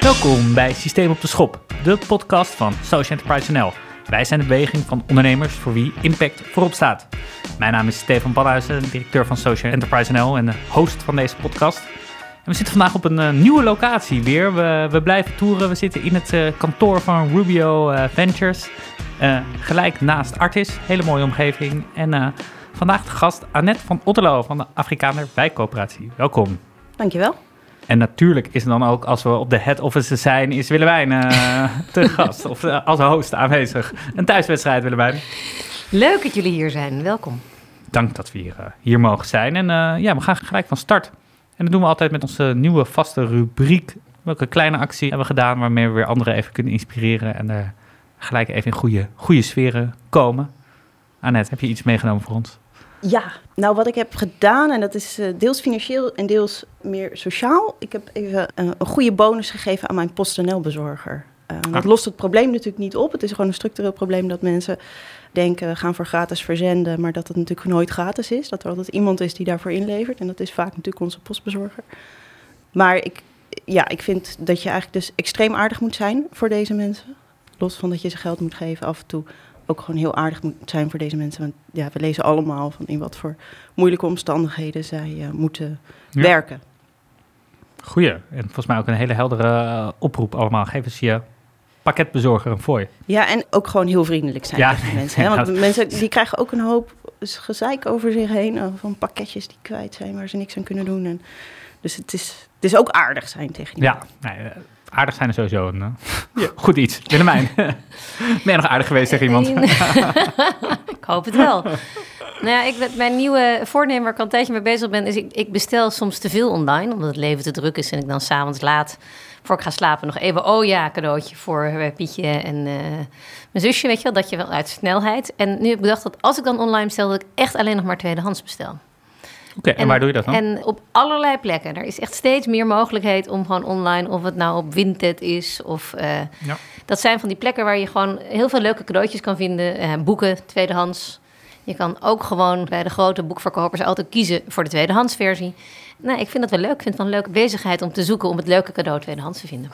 Welkom bij Systeem op de Schop, de podcast van Social Enterprise NL. Wij zijn de beweging van ondernemers voor wie impact voorop staat. Mijn naam is Stefan Badhuizen, directeur van Social Enterprise NL en de host van deze podcast. En we zitten vandaag op een uh, nieuwe locatie weer. We, we, blijven toeren. We zitten in het uh, kantoor van Rubio uh, Ventures. gelijk naast Artis. Hele mooie omgeving. En vandaag de gast Annette van Otterlo van de Afrikaner Wijkcoöperatie. Welkom. Dankjewel. En natuurlijk is dan ook, als we op de head office zijn, is Willemijn uh, te gast. Of uh, als host aanwezig. Een thuiswedstrijd, Willemijn. Leuk dat jullie hier zijn. Welkom. Dank dat we hier, uh, hier mogen zijn. En ja, we gaan gelijk van start. En dat doen we altijd met onze nieuwe vaste rubriek. Welke kleine actie hebben we gedaan waarmee we weer anderen even kunnen inspireren. En gelijk even in goede, goede sferen komen. Annette, heb je iets meegenomen voor ons? Ja, nou wat ik heb gedaan, en dat is uh, deels financieel en deels meer sociaal. Ik heb even uh, een goede bonus gegeven aan mijn PostNL-bezorger. Uh, ah. Dat lost het probleem natuurlijk niet op. Het is gewoon een structureel probleem dat mensen denken, we gaan voor gratis verzenden, maar dat het natuurlijk nooit gratis is. Dat er altijd iemand is die daarvoor inlevert. En dat is vaak natuurlijk onze postbezorger. Maar ik, ja, ik vind dat je eigenlijk dus extreem aardig moet zijn voor deze mensen. Los van dat je ze geld moet geven af en toe ook gewoon heel aardig moet zijn voor deze mensen. Want ja, we lezen allemaal van in wat voor moeilijke omstandigheden zij uh, moeten werken. Goeie. En volgens mij ook een hele heldere uh, oproep allemaal. Geef eens je pakketbezorger een fooi. Ja, en ook gewoon heel vriendelijk zijn ja. tegen mensen. Hè? Want mensen die krijgen ook een hoop gezeik over zich heen. Uh, van pakketjes die kwijt zijn, waar ze niks aan kunnen doen. En, dus het is, het is ook aardig zijn tegen die Ja, nee, aardig zijn er sowieso een uh, goed iets. Willemijn, ben je nog aardig geweest tegen iemand? ik hoop het wel. Nou ja, ik, mijn nieuwe voornemen waar ik al een tijdje mee bezig ben... is ik, ik bestel soms te veel online, omdat het leven te druk is... en ik dan s'avonds laat, voor ik ga slapen, nog even... oh ja, cadeautje voor uh, Pietje en uh, mijn zusje, weet je wel. Dat je wel uit snelheid. En nu heb ik bedacht dat als ik dan online bestel... dat ik echt alleen nog maar tweedehands bestel. Oké, en, waar doe je dat dan? En op allerlei plekken. Er is echt steeds meer mogelijkheid om gewoon online, of het nou op Vinted is, of uh, ja. dat zijn van die plekken waar je gewoon heel veel leuke cadeautjes kan vinden. Uh, boeken, tweedehands. Je kan ook gewoon bij de grote boekverkopers altijd kiezen voor de tweedehandsversie. Nou, ik vind dat wel leuk. Ik vind het een leuke bezigheid om te zoeken om het leuke cadeau tweedehands te vinden.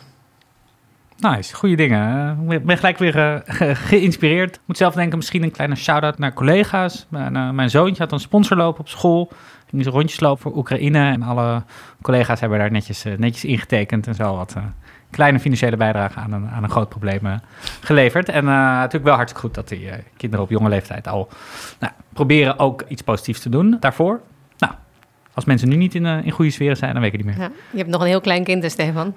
Nice, goede dingen. Ik ben gelijk weer uh, geïnspireerd. Ik moet zelf denken, misschien een kleine shout-out naar collega's. Mijn, uh, mijn zoontje had een sponsorloop op school. Ging ze rondjes lopen voor Oekraïne. En alle collega's hebben daar netjes, uh, netjes ingetekend en zo wat kleine financiële bijdrage aan een, aan een groot probleem geleverd. En natuurlijk wel hartstikke goed dat die kinderen op jonge leeftijd al nou, proberen ook iets positiefs te doen daarvoor. Nou, als mensen nu niet in, in goede sferen zijn, dan weet ik niet meer. Ja, je hebt nog een heel klein kind, hè, Stefan?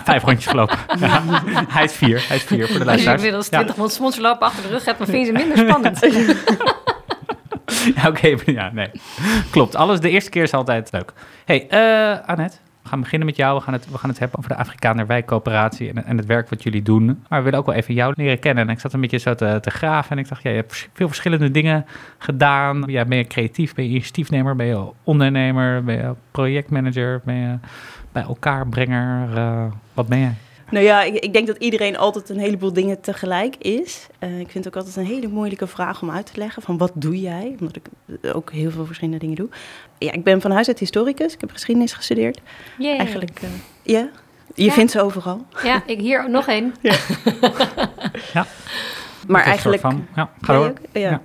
vijf rondjes gelopen. ja. Hij is vier. Hij is vier voor de luisteraars. Als je inmiddels 20 ja. achter de rug hebt, dan vind je ze minder spannend. oké. Ja, nee. Klopt. Alles de eerste keer is altijd leuk. hey, uh, Annette. We gaan beginnen met jou. We gaan het, we gaan het hebben over de Afrikaner Wijkcoöperatie en, en het werk wat jullie doen. Maar we willen ook wel even jou leren kennen. En ik zat een beetje zo te, te graven en ik dacht, ja, je hebt veel verschillende dingen gedaan. Ja, ben je creatief? Ben je initiatiefnemer? Ben je ondernemer? Ben je projectmanager? Ben je bij elkaar brenger? Uh, wat ben jij? Nou ja, ik, ik, denk dat iedereen altijd een heleboel dingen tegelijk is. Uh, ik vind het ook altijd een hele moeilijke vraag om uit te leggen van wat doe jij? Omdat ik ook heel veel verschillende dingen doe. Ja, ik ben van huis uit historicus. Ik heb geschiedenis gestudeerd. Yay. Eigenlijk, uh, ja. Je ja. vindt ze overal. Ja, ik hier nog één. Ja. ja. Maar eigenlijk... Van, ja, ga door. Ja. ja.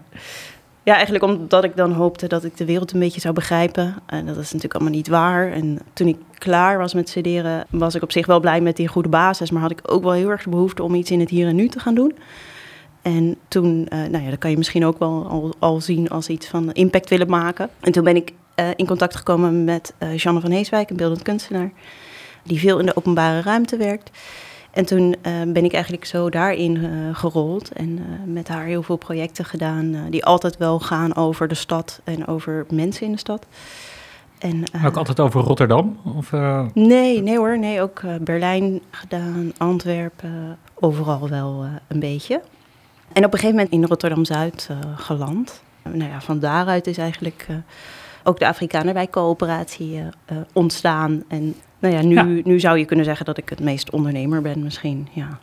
Ja, eigenlijk omdat ik dan hoopte dat ik de wereld een beetje zou begrijpen. En dat is natuurlijk allemaal niet waar. En toen ik klaar was met studeren, was ik op zich wel blij met die goede basis. Maar had ik ook wel heel erg de behoefte om iets in het hier en nu te gaan doen. En toen, uh, nou ja, dat kan je misschien ook wel al, al, zien als iets van impact willen maken. En toen ben ik uh, in contact gekomen met uh, Janne van Heeswijk, een beeldend kunstenaar. Die veel in de openbare ruimte werkt. En toen uh, ben ik eigenlijk zo daarin uh, gerold en uh, met haar heel veel projecten gedaan die altijd wel gaan over de stad en over mensen in de stad. En, ook altijd over Rotterdam? Of, Nee, nee hoor, nee, ook Berlijn gedaan, Antwerpen, overal wel een beetje. En op een gegeven moment in Rotterdam-Zuid geland. Nou ja, van daaruit is eigenlijk ook de Afrikanerwijk-coöperatie ontstaan en nou ja nu, nu zou je kunnen zeggen dat ik het meest ondernemer ben misschien, ja.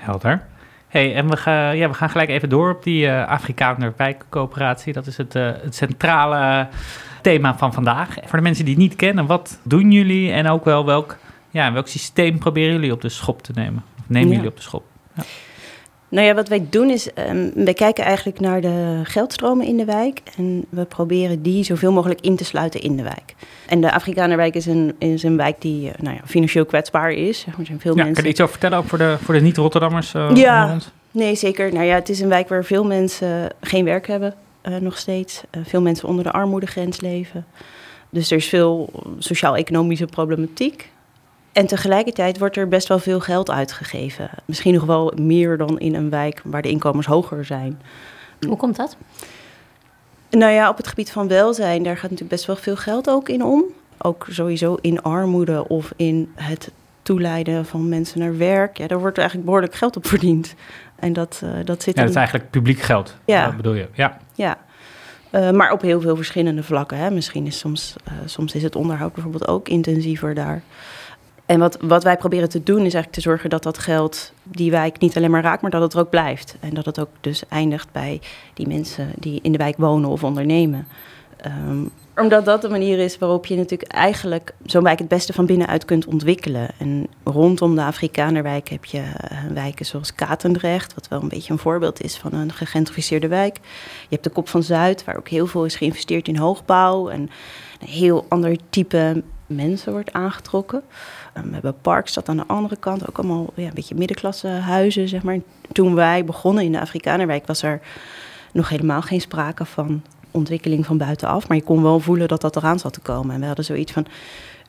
Helder. Hey, en we, gaan, ja, we gaan gelijk even door op die uh, Afrikaner wijkcoöperatie. Dat is het, uh, het centrale thema van vandaag. Voor de mensen die het niet kennen, wat doen jullie en ook wel welk Ja, welk systeem proberen jullie op de schop te nemen? Of nemen jullie op de schop? Ja. Nou ja, wat wij doen is, um, wij kijken eigenlijk naar de geldstromen in de wijk. En we proberen die zoveel mogelijk in te sluiten in de wijk. En de Afrikanerwijk is een, is een wijk die uh, nou ja, financieel kwetsbaar is. Er zijn veel ja, mensen... Kan je iets over vertellen, ook voor de, voor de niet-Rotterdammers? Uh, ja, nee, zeker. Nou ja, het is een wijk waar veel mensen geen werk hebben, uh, nog steeds. veel mensen onder de armoedegrens leven. Dus er is veel sociaal-economische problematiek. En tegelijkertijd wordt er best wel veel geld uitgegeven. Misschien nog wel meer dan in een wijk waar de inkomens hoger zijn. Hoe komt dat? Nou ja, op het gebied van welzijn, daar gaat natuurlijk best wel veel geld ook in om. Ook sowieso in armoede of in het toeleiden van mensen naar werk. Ja, daar wordt eigenlijk behoorlijk geld op verdiend. En dat, uh, dat zit. Ja, dat is eigenlijk publiek geld. Ja. Dat bedoel je? Ja. Ja. Uh, maar op heel veel verschillende vlakken. Hè. Misschien is soms, uh, soms is het onderhoud bijvoorbeeld ook intensiever daar. En wat, wat wij proberen te doen is eigenlijk te zorgen dat dat geld die wijk niet alleen maar raakt, maar dat het er ook blijft. En dat het ook dus eindigt bij die mensen die in de wijk wonen of ondernemen. Um, omdat dat de manier is waarop je natuurlijk eigenlijk zo'n wijk het beste van binnenuit kunt ontwikkelen. En rondom de Afrikanerwijk heb je uh, wijken zoals Katendrecht, wat wel een beetje een voorbeeld is van een gegentrificeerde wijk. Je hebt de Kop van Zuid, waar ook heel veel is geïnvesteerd in hoogbouw. En een heel ander type mensen wordt aangetrokken. Um, we hebben Parkstad aan de andere kant, ook allemaal ja, een beetje middenklasse huizen, zeg maar. Toen wij begonnen in de Afrikanerwijk was er nog helemaal geen sprake van ontwikkeling van buitenaf. Maar je kon wel voelen dat dat eraan zat te komen. En we hadden zoiets van,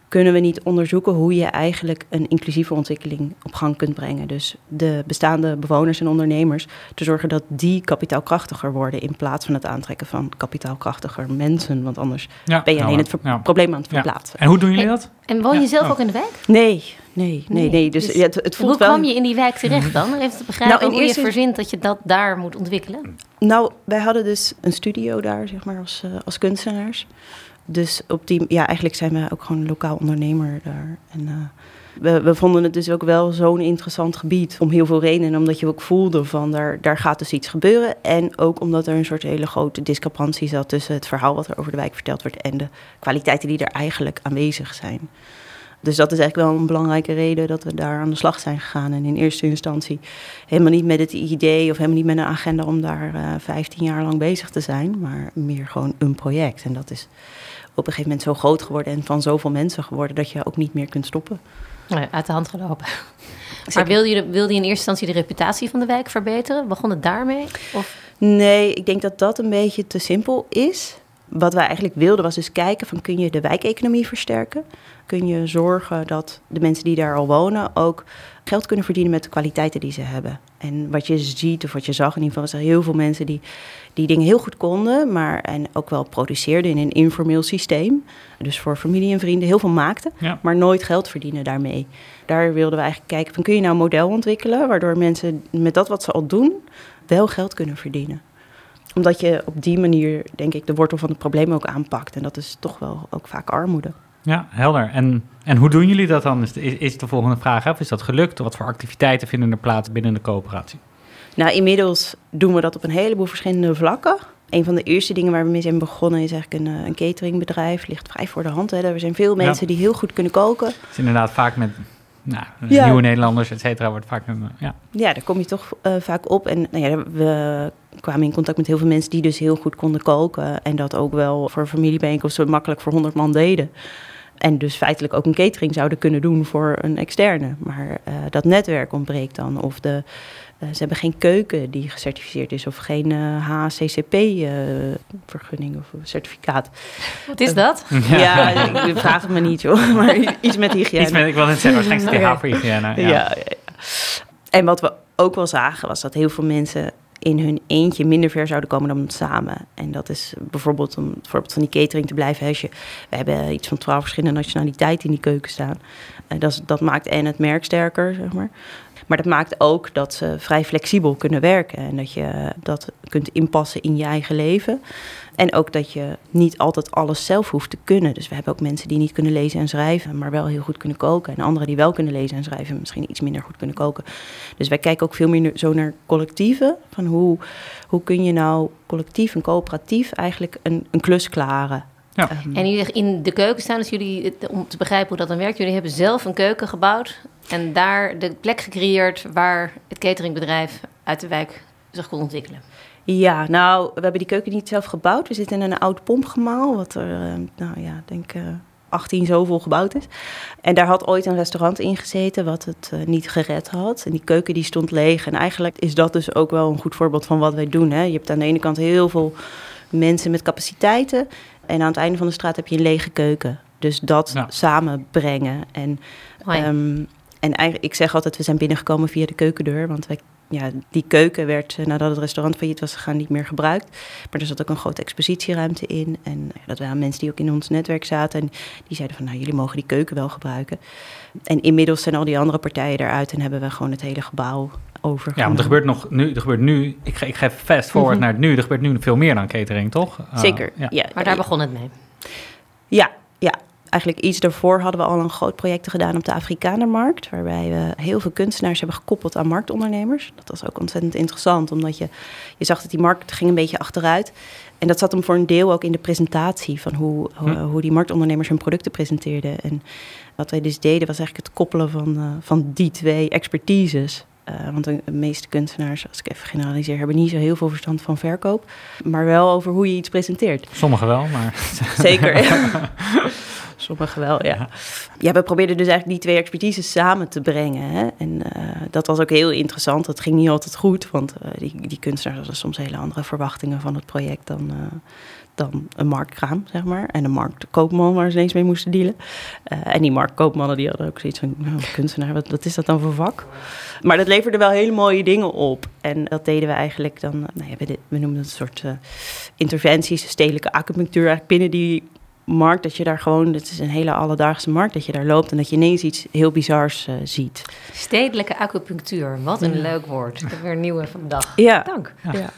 kunnen we niet onderzoeken hoe je eigenlijk een inclusieve ontwikkeling op gang kunt brengen. Dus de bestaande bewoners en ondernemers te zorgen dat die kapitaalkrachtiger worden in plaats van het aantrekken van kapitaalkrachtiger mensen. Want anders ja, ben je alleen nou, het ja. probleem aan het verplaatsen. En hoe doen jullie dat? En woon je zelf ook in de wijk? Nee, nee, nee, nee. Dus, dus het, het voelt hoe wel... kwam je in die wijk terecht dan? Even te begrijpen nou, hoe eerste... je verzint dat je dat daar moet ontwikkelen. Nou, wij hadden dus een studio daar, zeg maar, als, uh, als kunstenaars. Dus op die, ja, eigenlijk zijn we ook gewoon lokaal ondernemer daar. En uh, we, vonden het dus ook wel zo'n interessant gebied om heel veel redenen. Omdat je ook voelde van daar, daar gaat dus iets gebeuren. En ook omdat er een soort hele grote discrepantie zat tussen het verhaal wat er over de wijk verteld wordt en de kwaliteiten die er eigenlijk aanwezig zijn. Dus dat is eigenlijk wel een belangrijke reden dat we daar aan de slag zijn gegaan. En in eerste instantie helemaal niet met het idee of helemaal niet met een agenda om daar uh, 15 jaar lang bezig te zijn, maar meer gewoon een project. En dat is op een gegeven moment zo groot geworden en van zoveel mensen geworden dat je ook niet meer kunt stoppen. Nee, uit de hand gelopen. Maar wilde je, wilde je in eerste instantie de reputatie van de wijk verbeteren? Begon het daarmee? Of? Nee, ik denk dat dat een beetje te simpel is. Wat wij eigenlijk wilden was dus kijken van kun je de wijkeconomie versterken? Kun je zorgen dat de mensen die daar al wonen ook geld kunnen verdienen met de kwaliteiten die ze hebben? En wat je ziet, of wat je zag in ieder geval, was er heel veel mensen die die dingen heel goed konden, maar en ook wel produceerden in een informeel systeem. Dus voor familie en vrienden heel veel maakten, maar nooit geld verdienen daarmee. Daar wilden we eigenlijk kijken van kun je nou een model ontwikkelen waardoor mensen met dat wat ze al doen wel geld kunnen verdienen omdat je op die manier, denk ik, de wortel van het probleem ook aanpakt. En dat is toch wel ook vaak armoede. Ja, helder. En, en hoe doen jullie dat dan? Is, is de volgende vraag. Of is dat gelukt? Wat voor activiteiten vinden er plaats binnen de coöperatie? Nou, inmiddels doen we dat op een heleboel verschillende vlakken. Een van de eerste dingen waar we mee zijn begonnen is eigenlijk een, eh, een cateringbedrijf. Ligt vrij voor de hand. Hè. Er zijn veel mensen die heel goed kunnen koken. Het is inderdaad vaak met nou, nieuwe Nederlanders, et cetera, wordt vaak een, ja. Ja, daar kom je toch uh, vaak op. En nou ja, we kwamen in contact met heel veel mensen die dus heel goed konden koken. En dat ook wel voor familiebijeenkomsten makkelijk voor 100 man deden. En dus feitelijk ook een catering zouden kunnen doen voor een externe. Maar uh, dat netwerk ontbreekt dan. Of de, ze hebben geen keuken die gecertificeerd is. Of geen uh, HCCP-vergunning of certificaat. Wat is dat? ja, ik vraag het me niet joh. Maar iets met hygiëne. Iets met, ik wil net zeggen, waarschijnlijk TH voor hygiëne. Ja. Ja, ja, ja. En wat we ook wel zagen was dat heel veel mensen in hun eentje minder ver zouden komen dan samen. En dat is bijvoorbeeld om het voorbeeld van die catering te blijven. Als je, we hebben iets van twaalf verschillende nationaliteiten in die keuken staan. En dat, dat maakt en het merk sterker, zeg maar. Maar dat maakt ook dat ze vrij flexibel kunnen werken. En dat je dat kunt inpassen in je eigen leven. En ook dat je niet altijd alles zelf hoeft te kunnen. Dus we hebben ook mensen die niet kunnen lezen en schrijven, maar wel heel goed kunnen koken. En anderen die wel kunnen lezen en schrijven, misschien iets minder goed kunnen koken. Dus wij kijken ook veel meer zo naar collectieven. Van hoe, hoe kun je nou collectief en coöperatief eigenlijk een, een klus klaren. Ja. Um, en jullie in de keuken staan, dus jullie, om te begrijpen hoe dat dan werkt, jullie hebben zelf een keuken gebouwd en daar de plek gecreëerd waar het cateringbedrijf uit de wijk zich kon ontwikkelen. Ja, nou, we hebben die keuken niet zelf gebouwd. We zitten in een oud pompgemaal, wat er, uh, nou ja, denk uh, 18 zoveel gebouwd is. En daar had ooit een restaurant in gezeten wat het uh, niet gered had. En die keuken die stond leeg. En eigenlijk is dat dus ook wel een goed voorbeeld van wat wij doen. Hè. Je hebt aan de ene kant heel veel mensen met capaciteiten. En aan het einde van de straat heb je een lege keuken. Dus dat ja. samenbrengen. En, um, en eigenlijk, ik zeg altijd, we zijn binnengekomen via de keukendeur. Want wij ja, die keuken werd eh, nadat het restaurant failliet was gegaan niet meer gebruikt. Maar er zat ook een grote expositieruimte in. En dat waren mensen die ook in ons netwerk zaten. En die zeiden van, nou, jullie mogen die keuken wel gebruiken. En inmiddels zijn al die andere partijen eruit en hebben we gewoon het hele gebouw over. Ja, want er gebeurt nog nu, er gebeurt nu, ik ga, ik ga fast forward mm -hmm. naar het nu. Er gebeurt nu veel meer dan catering, toch? Zeker, uh, ja. ja. Maar daar begon het mee. Ja, ja, eigenlijk iets daarvoor hadden we al een groot project gedaan op de Afrikanermarkt. Waarbij we heel veel kunstenaars hebben gekoppeld aan marktondernemers. Dat was ook ontzettend interessant, omdat je, je zag dat die markt ging een beetje achteruit. En dat zat hem voor een deel ook in de presentatie van hoe, hm. hoe, hoe, die marktondernemers hun producten presenteerden. En wat wij dus deden was eigenlijk het koppelen van, uh, van die twee expertises. Uh, want de meeste kunstenaars, als ik even generaliseer, hebben niet zo heel veel verstand van verkoop. Maar wel over hoe je iets presenteert. Sommigen wel, maar. Zeker. Ja. Sommigen wel, ja. Ja, we probeerden dus eigenlijk die twee expertises samen te brengen. Hè? En uh, dat was ook heel interessant. Dat ging niet altijd goed, want uh, die, die kunstenaars hadden soms hele andere verwachtingen van het project dan, uh, dan een marktkraam, zeg maar. En een marktkoopman waar ze ineens mee moesten dealen. en die marktkoopmannen die hadden ook zoiets van, nou, kunstenaar, wat, wat is dat dan voor vak? Maar dat leverde wel hele mooie dingen op. En dat deden we eigenlijk dan, nou ja, we, we noemen het een soort interventies, stedelijke acupunctuur, eigenlijk binnen die markt, dat je daar gewoon, het is een hele alledaagse markt, dat je daar loopt en dat je ineens iets heel bizars uh, ziet. Stedelijke acupunctuur, wat een ja. leuk woord. Ik heb weer een nieuwe van de dag. Ja. Dank. Ja. ja.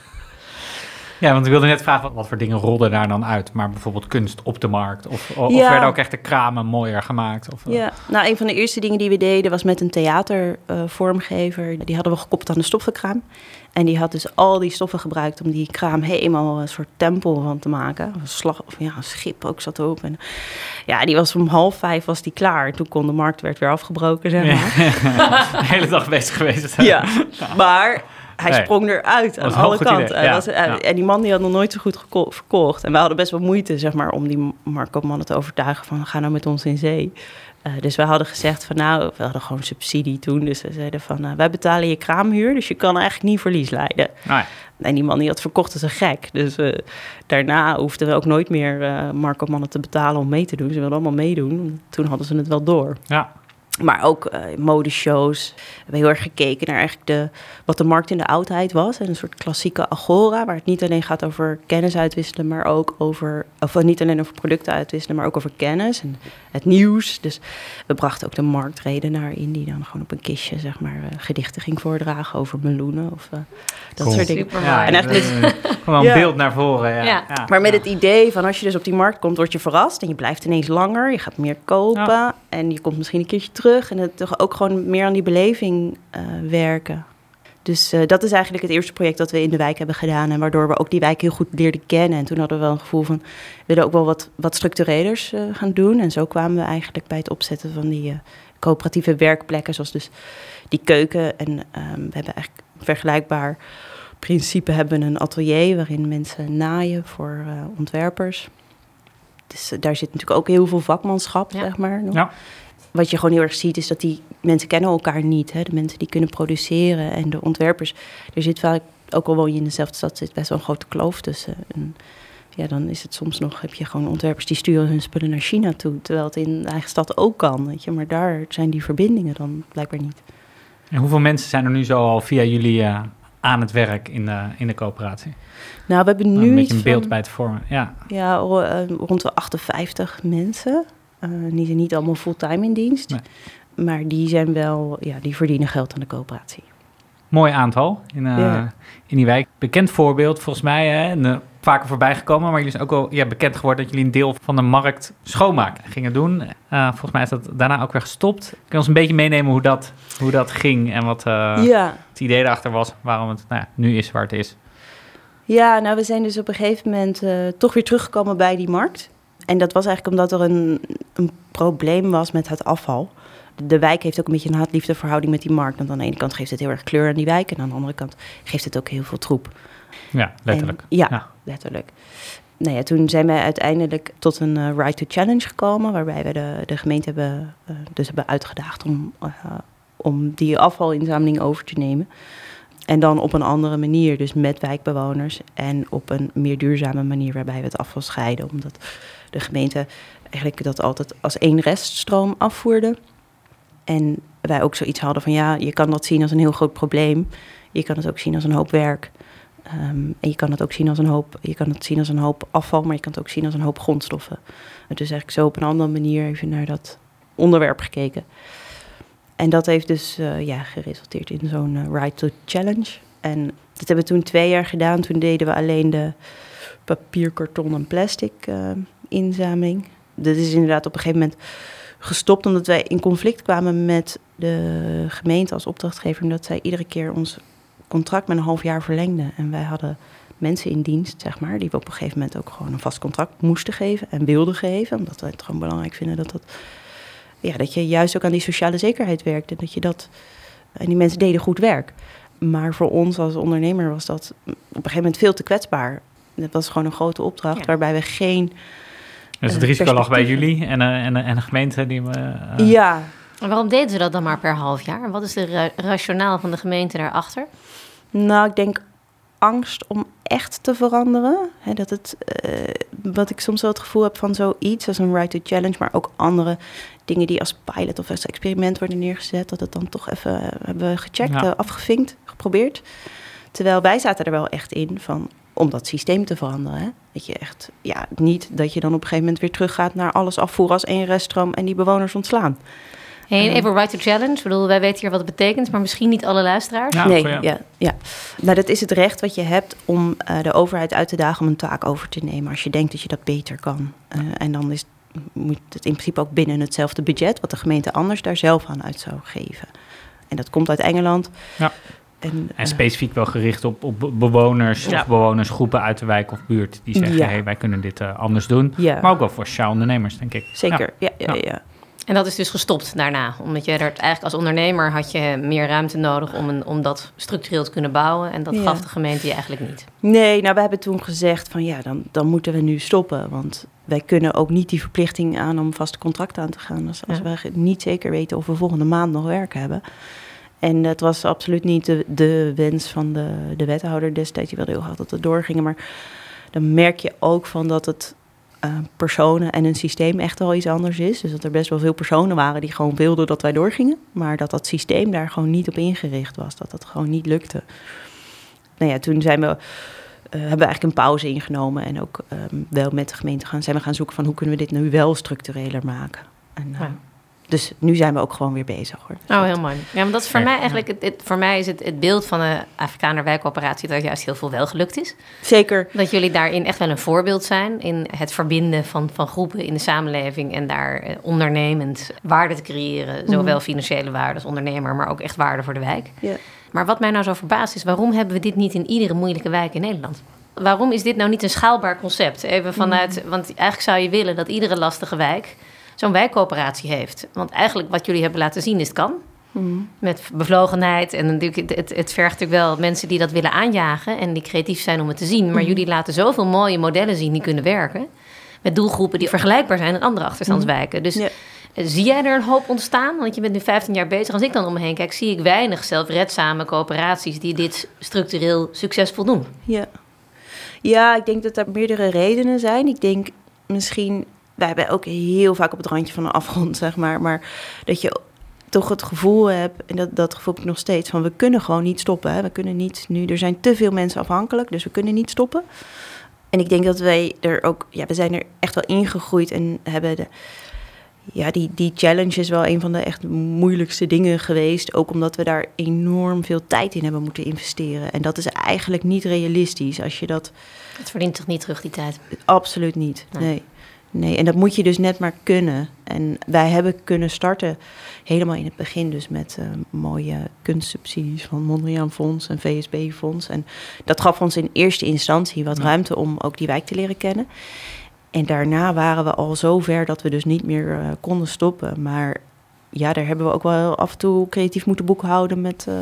Ja, want ik wilde net vragen, wat, voor dingen rolden daar dan uit? Maar bijvoorbeeld kunst op de markt? Of, of ja. werden ook echt de kramen mooier gemaakt? Of, ja, nou een van de eerste dingen die we deden was met een theatervormgever. Uh, die hadden we gekoppeld aan de stoffenkraam. En die had dus al die stoffen gebruikt om die kraam helemaal een soort tempel van te maken. Een slag, of ja, een schip ook zat erop. En ja, die was om half vijf was die klaar. Toen kon de markt werd weer afgebroken, zeg maar. de hele dag bezig geweest. Ja, maar hij nee. sprong eruit aan alle kanten. Ja, was, ja. En die man die had nog nooit zo goed verkocht. En we hadden best wel moeite, zeg maar, om die marktkoopmannen te overtuigen van ga nou met ons in zee. Uh, dus we hadden gezegd van nou, we hadden gewoon subsidie toen. Dus we zeiden van uh, wij betalen je kraamhuur, dus je kan eigenlijk niet verlies leiden. Nee. En die man die had verkocht als een gek. Dus uh, daarna hoefden we ook nooit meer uh, marktkoopmannen te betalen om mee te doen. Ze wilden allemaal meedoen. Toen hadden ze het wel door. Ja. Maar ook uh, modeshows. We hebben heel erg gekeken naar eigenlijk de, wat de markt in de oudheid was. En een soort klassieke agora, waar het niet alleen gaat over kennis uitwisselen, maar ook over, of niet alleen over producten uitwisselen, maar ook over kennis en het nieuws. Dus we brachten ook de marktredenaar in, die dan gewoon op een kistje, zeg maar, uh, gedichten ging voordragen over meloenen of uh, dat cool. soort dingen. Ja, en echt dus, gewoon ja. beeld naar voren. Ja. Ja. ja. Maar met het idee van als je dus op die markt komt, word je verrast en je blijft ineens langer, je gaat meer kopen en je komt misschien een keertje terug. En het toch ook gewoon meer aan die beleving uh, werken. Dus uh, dat is eigenlijk het eerste project dat we in de wijk hebben gedaan. En waardoor we ook die wijk heel goed leerden kennen. En toen hadden we wel een gevoel van, we willen ook wel wat, wat structurelers uh, gaan doen. En zo kwamen we eigenlijk bij het opzetten van die coöperatieve werkplekken. Zoals dus die keuken. En um, we hebben eigenlijk een vergelijkbaar principe hebben een atelier waarin mensen naaien voor ontwerpers. Dus daar zit natuurlijk ook heel veel vakmanschap, ja. zeg maar. Nog. Ja wat je gewoon heel erg ziet, is dat die mensen kennen elkaar niet. Hè? De mensen die kunnen produceren en de ontwerpers. Er zit vaak, ook al woon je in dezelfde stad, zit best wel een grote kloof tussen. En ja, dan is het soms nog, heb je gewoon ontwerpers die sturen hun spullen naar China toe. Terwijl het in de eigen stad ook kan, weet je. Maar daar zijn die verbindingen dan blijkbaar niet. En hoeveel mensen zijn er nu zo al via jullie uh, aan het werk in de, in de coöperatie? Nou, we hebben nu een beetje een beeld van, bij het vormen, ja. Ja, rond de 58 mensen. Uh, die zijn niet allemaal fulltime in dienst. Nee. Maar die zijn wel, ja, die verdienen geld aan de coöperatie. Mooi aantal in, uh, ja. in die wijk. Bekend voorbeeld volgens mij, hè, en, uh, vaker voorbij gekomen, maar jullie zijn ook wel ja, bekend geworden dat jullie een deel van de markt schoonmaken gingen doen. volgens mij is dat daarna ook weer gestopt. Kun je ons een beetje meenemen hoe dat, hoe dat ging en wat ja. het idee erachter was, waarom het nou ja, nu is waar het is? Ja, nou we zijn dus op een gegeven moment toch weer teruggekomen bij die markt. En dat was eigenlijk omdat er een, een probleem was met het afval. De wijk heeft ook een beetje een haat-liefde verhouding met die markt. Want aan de ene kant geeft het heel erg kleur aan die wijk. En aan de andere kant geeft het ook heel veel troep. Ja, letterlijk. ja, letterlijk. Nou ja, toen zijn wij uiteindelijk tot een uh, Right to Challenge gekomen. Waarbij we de, de gemeente hebben, uh, dus hebben uitgedaagd om, uh, om die afvalinzameling over te nemen. En dan op een andere manier, dus met wijkbewoners. En op een meer duurzame manier waarbij we het afval scheiden. Omdat de gemeente eigenlijk dat altijd als één reststroom afvoerde. En wij ook zoiets hadden van ja, je kan dat zien als een heel groot probleem. Je kan het ook zien als een hoop werk. Um, en je kan het ook zien als een hoop, je kan het zien als een hoop afval, maar je kan het ook zien als een hoop grondstoffen. Is eigenlijk zo op een andere manier even naar dat onderwerp gekeken. En dat heeft dus uh, ja, geresulteerd in zo'n uh, Ride to Challenge. En dat hebben we toen twee jaar gedaan. Toen deden we alleen de papier, karton en plastic uh, inzameling. Dat is inderdaad op een gegeven moment gestopt omdat wij in conflict kwamen met de gemeente als opdrachtgever. Omdat zij iedere keer ons contract met een half jaar verlengden. En wij hadden mensen in dienst, zeg maar, die we op een gegeven moment ook gewoon een vast contract moesten geven en wilden geven. Omdat wij het gewoon belangrijk vinden dat dat ja, dat je juist ook aan die sociale zekerheid werkt. En dat je dat. En die mensen deden goed werk. Maar voor ons als ondernemer was dat op een gegeven moment veel te kwetsbaar. Dat was gewoon een grote opdracht waarbij we geen. Dus het risico lag bij jullie en, uh, en, en de gemeente die. Uh, ja. En waarom deden ze dat dan maar per half jaar? Wat is de ra rationaal van de gemeente daarachter? Nou, ik denk angst om echt te veranderen. He, dat het, uh, wat ik soms wel het gevoel heb van zoiets als een Right to Challenge, maar ook andere dingen die als pilot of als experiment worden neergezet, dat het dan toch even uh, hebben gecheckt, ja. uh, afgevinkt, geprobeerd. Terwijl wij zaten er wel echt in van om dat systeem te veranderen. Hè? Dat je echt, ja, niet dat je dan op een gegeven moment weer teruggaat naar alles afvoeren als één reststroom en die bewoners ontslaan. Hey, even Right to Challenge. Ik bedoel, wij weten hier wat het betekent, maar misschien niet alle luisteraars. Ja, nee, ja. ja, ja. Nou, dat is het recht wat je hebt om uh, de overheid uit te dagen om een taak over te nemen als je denkt dat je dat beter kan. Uh, en dan is, moet het in principe ook binnen hetzelfde budget, wat de gemeente anders daar zelf aan uit zou geven. En dat komt uit Engeland. Ja. En, en, specifiek wel gericht op, op bewoners ja. of bewonersgroepen uit de wijk of buurt. Die zeggen, ja. hey, wij kunnen dit uh, anders doen. Ja. Maar ook wel voor sociaal ondernemers, denk ik. Zeker, ja, ja, ja. En dat is dus gestopt daarna, omdat je er eigenlijk als ondernemer had je meer ruimte nodig om, een, om dat structureel te kunnen bouwen. En dat ja. gaf de gemeente je eigenlijk niet. Nee, nou we hebben toen gezegd van ja, dan, dan moeten we nu stoppen. Want wij kunnen ook niet die verplichting aan om vast contract aan te gaan. Dus als ja. we niet zeker weten of we volgende maand nog werk hebben. En dat was absoluut niet de, de wens van de, de wethouder destijds. Die wilde heel graag dat het doorging. Maar dan merk je ook van dat het uh, personen en een systeem echt wel iets anders is. Dus dat er best wel veel personen waren die gewoon wilden dat wij doorgingen. Maar dat dat systeem daar gewoon niet op ingericht was. Dat dat gewoon niet lukte. Nou ja, toen zijn we, uh, hebben we eigenlijk een pauze ingenomen. En ook um, wel met de gemeente gaan, zijn we gaan zoeken van hoe kunnen we dit nu wel structureler maken. En, uh, ja. Dus nu zijn we ook gewoon weer bezig hoor. Oh, heel mooi. Ja, maar dat is voor ja, mij eigenlijk, het, het, voor mij is het, het beeld van de Afrikaner wijkoperatie dat juist heel veel wel gelukt is. Zeker. Dat jullie daarin echt wel een voorbeeld zijn in het verbinden van, van groepen in de samenleving en daar eh, ondernemend waarde te creëren. Mm. Zowel financiële waarde als ondernemer, maar ook echt waarde voor de wijk. Ja. Maar wat mij nou zo verbaast is, waarom hebben we dit niet in iedere moeilijke wijk in Nederland? Waarom is dit nou niet een schaalbaar concept? Even vanuit, mm. want eigenlijk zou je willen dat iedere lastige wijk zo'n wijkcoöperatie heeft. Want eigenlijk wat jullie hebben laten zien is het kan. Mm. Met bevlogenheid. En natuurlijk, het, het vergt natuurlijk wel mensen die dat willen aanjagen en die creatief zijn om het te zien. Maar mm. jullie laten zoveel mooie modellen zien die kunnen werken. Met doelgroepen die vergelijkbaar zijn in andere achterstandswijken. Dus ja. zie jij er een hoop ontstaan? Want je bent nu 15 jaar bezig. Als ik dan om me heen kijk, zie ik weinig zelfredzame coöperaties die dit structureel succesvol doen. Ja. ja, ik denk dat er meerdere redenen zijn. Ik denk misschien wij hebben ook heel vaak op het randje van een afgrond, zeg maar. Maar dat je toch het gevoel hebt, en dat, dat gevoel heb ik nog steeds, van we kunnen gewoon niet stoppen. Hè. We kunnen niet nu, er zijn te veel mensen afhankelijk, dus we kunnen niet stoppen. En ik denk dat wij er ook, ja, we zijn er echt wel ingegroeid en hebben de, ja, die, die challenge is wel een van de echt moeilijkste dingen geweest. Ook omdat we daar enorm veel tijd in hebben moeten investeren. En dat is eigenlijk niet realistisch als je dat. Het verdient zich niet terug, die tijd? Absoluut niet. Nee. nee. Nee, en dat moet je dus net maar kunnen. En wij hebben kunnen starten helemaal in het begin dus met uh, mooie kunstsubsidies van Mondriaan Fonds en VSB Fonds. En dat gaf ons in eerste instantie wat ruimte om ook die wijk te leren kennen. En daarna waren we al zo ver dat we dus niet meer uh, konden stoppen. Maar ja, daar hebben we ook wel af en toe creatief moeten boekhouden met, uh,